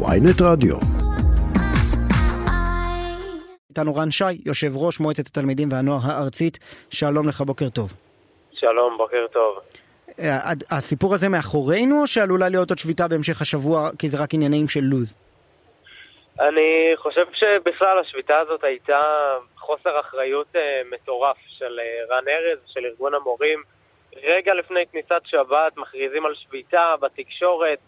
ויינט רדיו. איתנו רן שי, יושב ראש מועצת התלמידים והנוער הארצית, שלום לך, בוקר טוב. שלום, בוקר טוב. אה, הסיפור הזה מאחורינו, או שעלולה להיות עוד שביתה בהמשך השבוע, כי זה רק עניינים של לו"ז? אני חושב שבכלל השביתה הזאת הייתה חוסר אחריות אה, מטורף של אה, רן ארז, של ארגון המורים. רגע לפני כניסת שבת מכריזים על שביתה בתקשורת,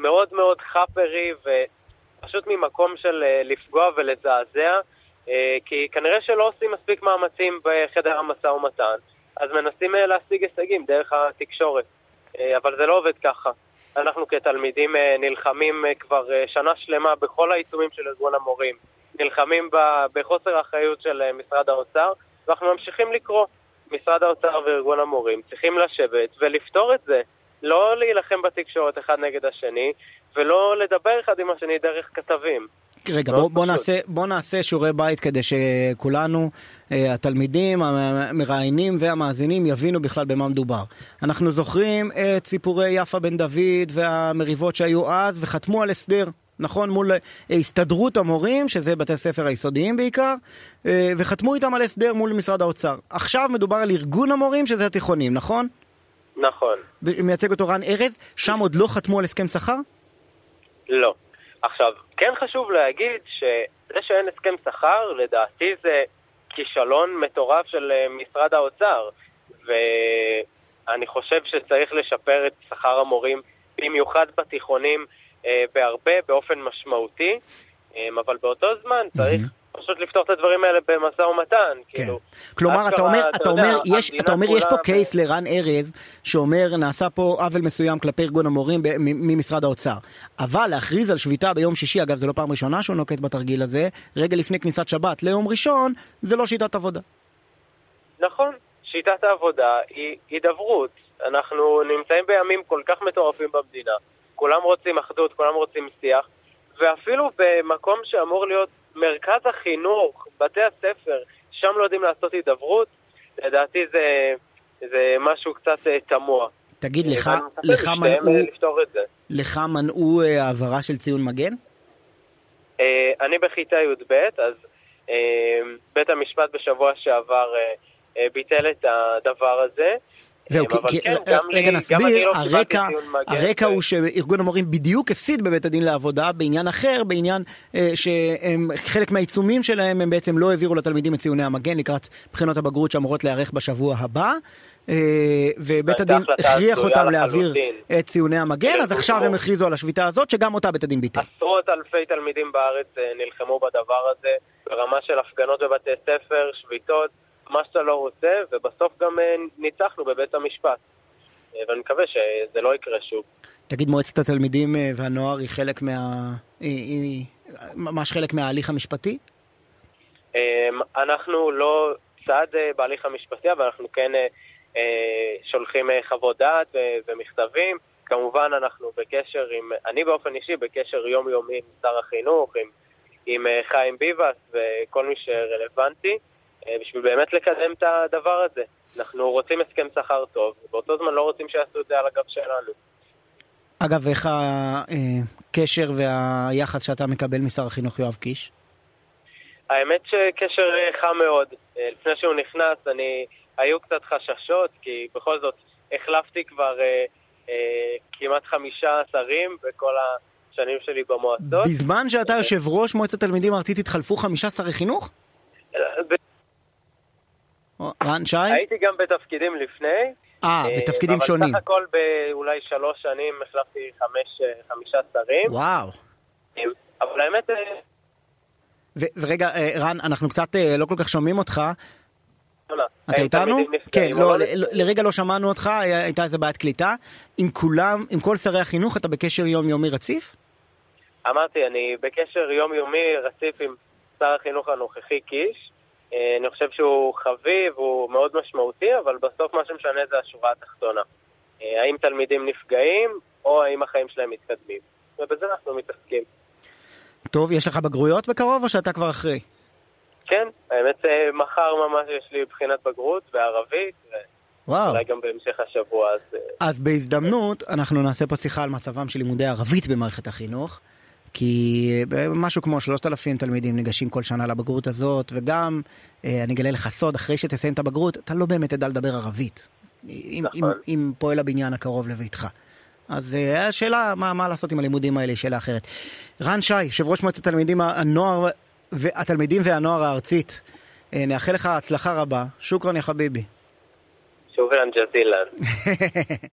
מאוד מאוד חאפרי, ופשוט ממקום של אה, לפגוע ולזעזע, אה, כי כנראה שלא עושים מספיק מאמצים בחדר המשא ומתן, אז מנסים אה, להשיג הישגים דרך התקשורת. אבל זה לא עובד ככה. אנחנו כתלמידים נלחמים כבר שנה שלמה בכל העיצומים של ארגון המורים, נלחמים בחוסר האחריות של משרד האוצר, ואנחנו ממשיכים לקרוא. משרד האוצר וארגון המורים צריכים לשבת ולפתור את זה. לא להילחם בתקשורת אחד נגד השני, ולא לדבר אחד עם השני דרך כתבים. רגע, בוא, בוא, נעשה, בוא נעשה שיעורי בית כדי שכולנו, אה, התלמידים, המראיינים והמאזינים יבינו בכלל במה מדובר. אנחנו זוכרים את סיפורי יפה בן דוד והמריבות שהיו אז וחתמו על הסדר, נכון? מול הסתדרות המורים, שזה בתי ספר היסודיים בעיקר, אה, וחתמו איתם על הסדר מול משרד האוצר. עכשיו מדובר על ארגון המורים, שזה התיכונים, נכון? נכון. מייצג אותו רן ארז, שם עוד לא חתמו על הסכם שכר? לא. עכשיו, כן חשוב להגיד שזה שאין הסכם שכר, לדעתי זה כישלון מטורף של אה, משרד האוצר. ואני חושב שצריך לשפר את שכר המורים, במיוחד בתיכונים, אה, בהרבה, באופן משמעותי. אה, אבל באותו זמן צריך mm-hmm. פשוט לפתור את הדברים האלה במשא ומתן, כן. כאילו. כלומר, אתה אומר, אתה, אתה אומר, יש, אתה אומר, יש פה קייס לרן ארז, שאומר, נעשה פה עוול מסוים כלפי ארגון המורים ממשרד האוצר. אבל להכריז על שביתה ביום שישי, אגב, זו לא פעם ראשונה שהוא נוקט בתרגיל הזה, רגע לפני כניסת שבת ליום ראשון, זה לא שיטת עבודה. נכון, שיטת העבודה היא הידברות. אנחנו נמצאים בימים כל כך מטורפים במדינה. כולם רוצים אחדות, כולם רוצים שיח, ואפילו במקום שאמור להיות מרכז החינוך, בתי הספר, שם לא יודעים לעשות הידברות, לדעתי זה, זה משהו קצת uh, תמוה. תגיד, לך, לך מנעו, לך מנעו uh, העברה של ציון מגן? אני בכיתה י"ב, אז בית המשפט בשבוע שעבר ביטל את הדבר הזה. זהו, כי, כן, כי רגע נסביר, לא הרקע, הרקע הוא שארגון המורים בדיוק הפסיד בבית הדין לעבודה בעניין אחר, בעניין אה, שחלק מהעיצומים שלהם הם בעצם לא העבירו לתלמידים את ציוני המגן לקראת בחינות הבגרות שאמורות להיערך בשבוע הבא. אה, ובית הדין הכריח אותם להעביר את ציוני המגן, אז עכשיו הם הכריזו על השביתה הזאת, שגם אותה בית הדין ביטל. עשרות אלפי תלמידים בארץ אה, נלחמו בדבר הזה, ברמה של הפגנות בבתי ספר, שביתות. מה שאתה לא רוצה, ובסוף ניצחנו בבית המשפט. אה, ואני מקווה שזה לא יקרה שוב. תגיד, מועצת התלמידים אה, והנוער היא חלק מה... היא ממש חלק מההליך המשפטי? אנחנו לא צד בהליך המשפטי, אבל אנחנו כן שולחים חוות דעת ומכתבים. כמובן אנחנו בקשר עם, אני באופן אישי בקשר יומיומי עם שר החינוך, עם, עם חיים ביבס וכל מי שרלוונטי. אה, בשביל באמת לקדם את הדבר הזה. אנחנו רוצים הסכם שכר טוב, ובאותו זמן לא רוצים שיעשו את זה על הגב שלנו. אגב, איך הקשר והיחס שאתה מקבל משר החינוך יואב קיש? האמת שקשר חם מאוד. אה, לפני שהוא נכנס, אני... היו קצת חששות, כי בכל זאת החלפתי כבר אה, אה, כמעט חמישה שרים בכל השנים שלי במועצות. בזמן שאתה יושב ראש מועצת תלמידים ארצית התחלפו חמישה שרי חינוך? רן שי? הייתי גם בתפקידים לפני. אה, אה בתפקידים שונים. אבל סך הכל באולי שלוש שנים החלפתי חמש, אה, חמישה שרים. וואו. אבל האמת... אה, ורגע, רן, אנחנו קצת לא כל כך שומעים אותך. אתה איתנו? כן, לא לרגע לא שמענו אותך, הייתה איזה בעיית קליטה. עם כולם, עם כל שרי החינוך, אתה בקשר יומיומי רציף? אמרתי, אני בקשר יומיומי רציף עם שר החינוך הנוכחי קיש. אה, אני חושב שהוא חביב, הוא מאוד משמעותי, אבל בסוף מה שמשנה זה השורה התחתונה. אה, האם תלמידים נפגעים, או האם החיים שלהם מתקדמים. ובזה אנחנו מתעסקים. טוב, יש לך בגרויות בקרוב, או שאתה כבר אחרי? כן, האמת אה, מחר ממש יש לי בחינת בגרות בערבית. וואו. אולי גם בהמשך השבוע, אז... אז בהזדמנות, אנחנו נעשה פה שיחה על מצבם של לימודי ערבית במערכת החינוך. כי משהו כמו 3,000 תלמידים ניגשים כל שנה לבגרות הזאת, וגם, אני אגלה לך סוד, אחרי שתסיים את הבגרות, אתה לא באמת תדע לדבר ערבית. עם, נכון. עם, עם פועל הבניין הקרוב לביתך. אז השאלה מה, מה לעשות עם הלימודים האלה היא שאלה אחרת. רן שי, יושב ראש מועצת התלמידים, הנוער, התלמידים והנוער הארצית, נאחל לך הצלחה רבה. שוכרן יא חביבי. שוכרן ג'זילן.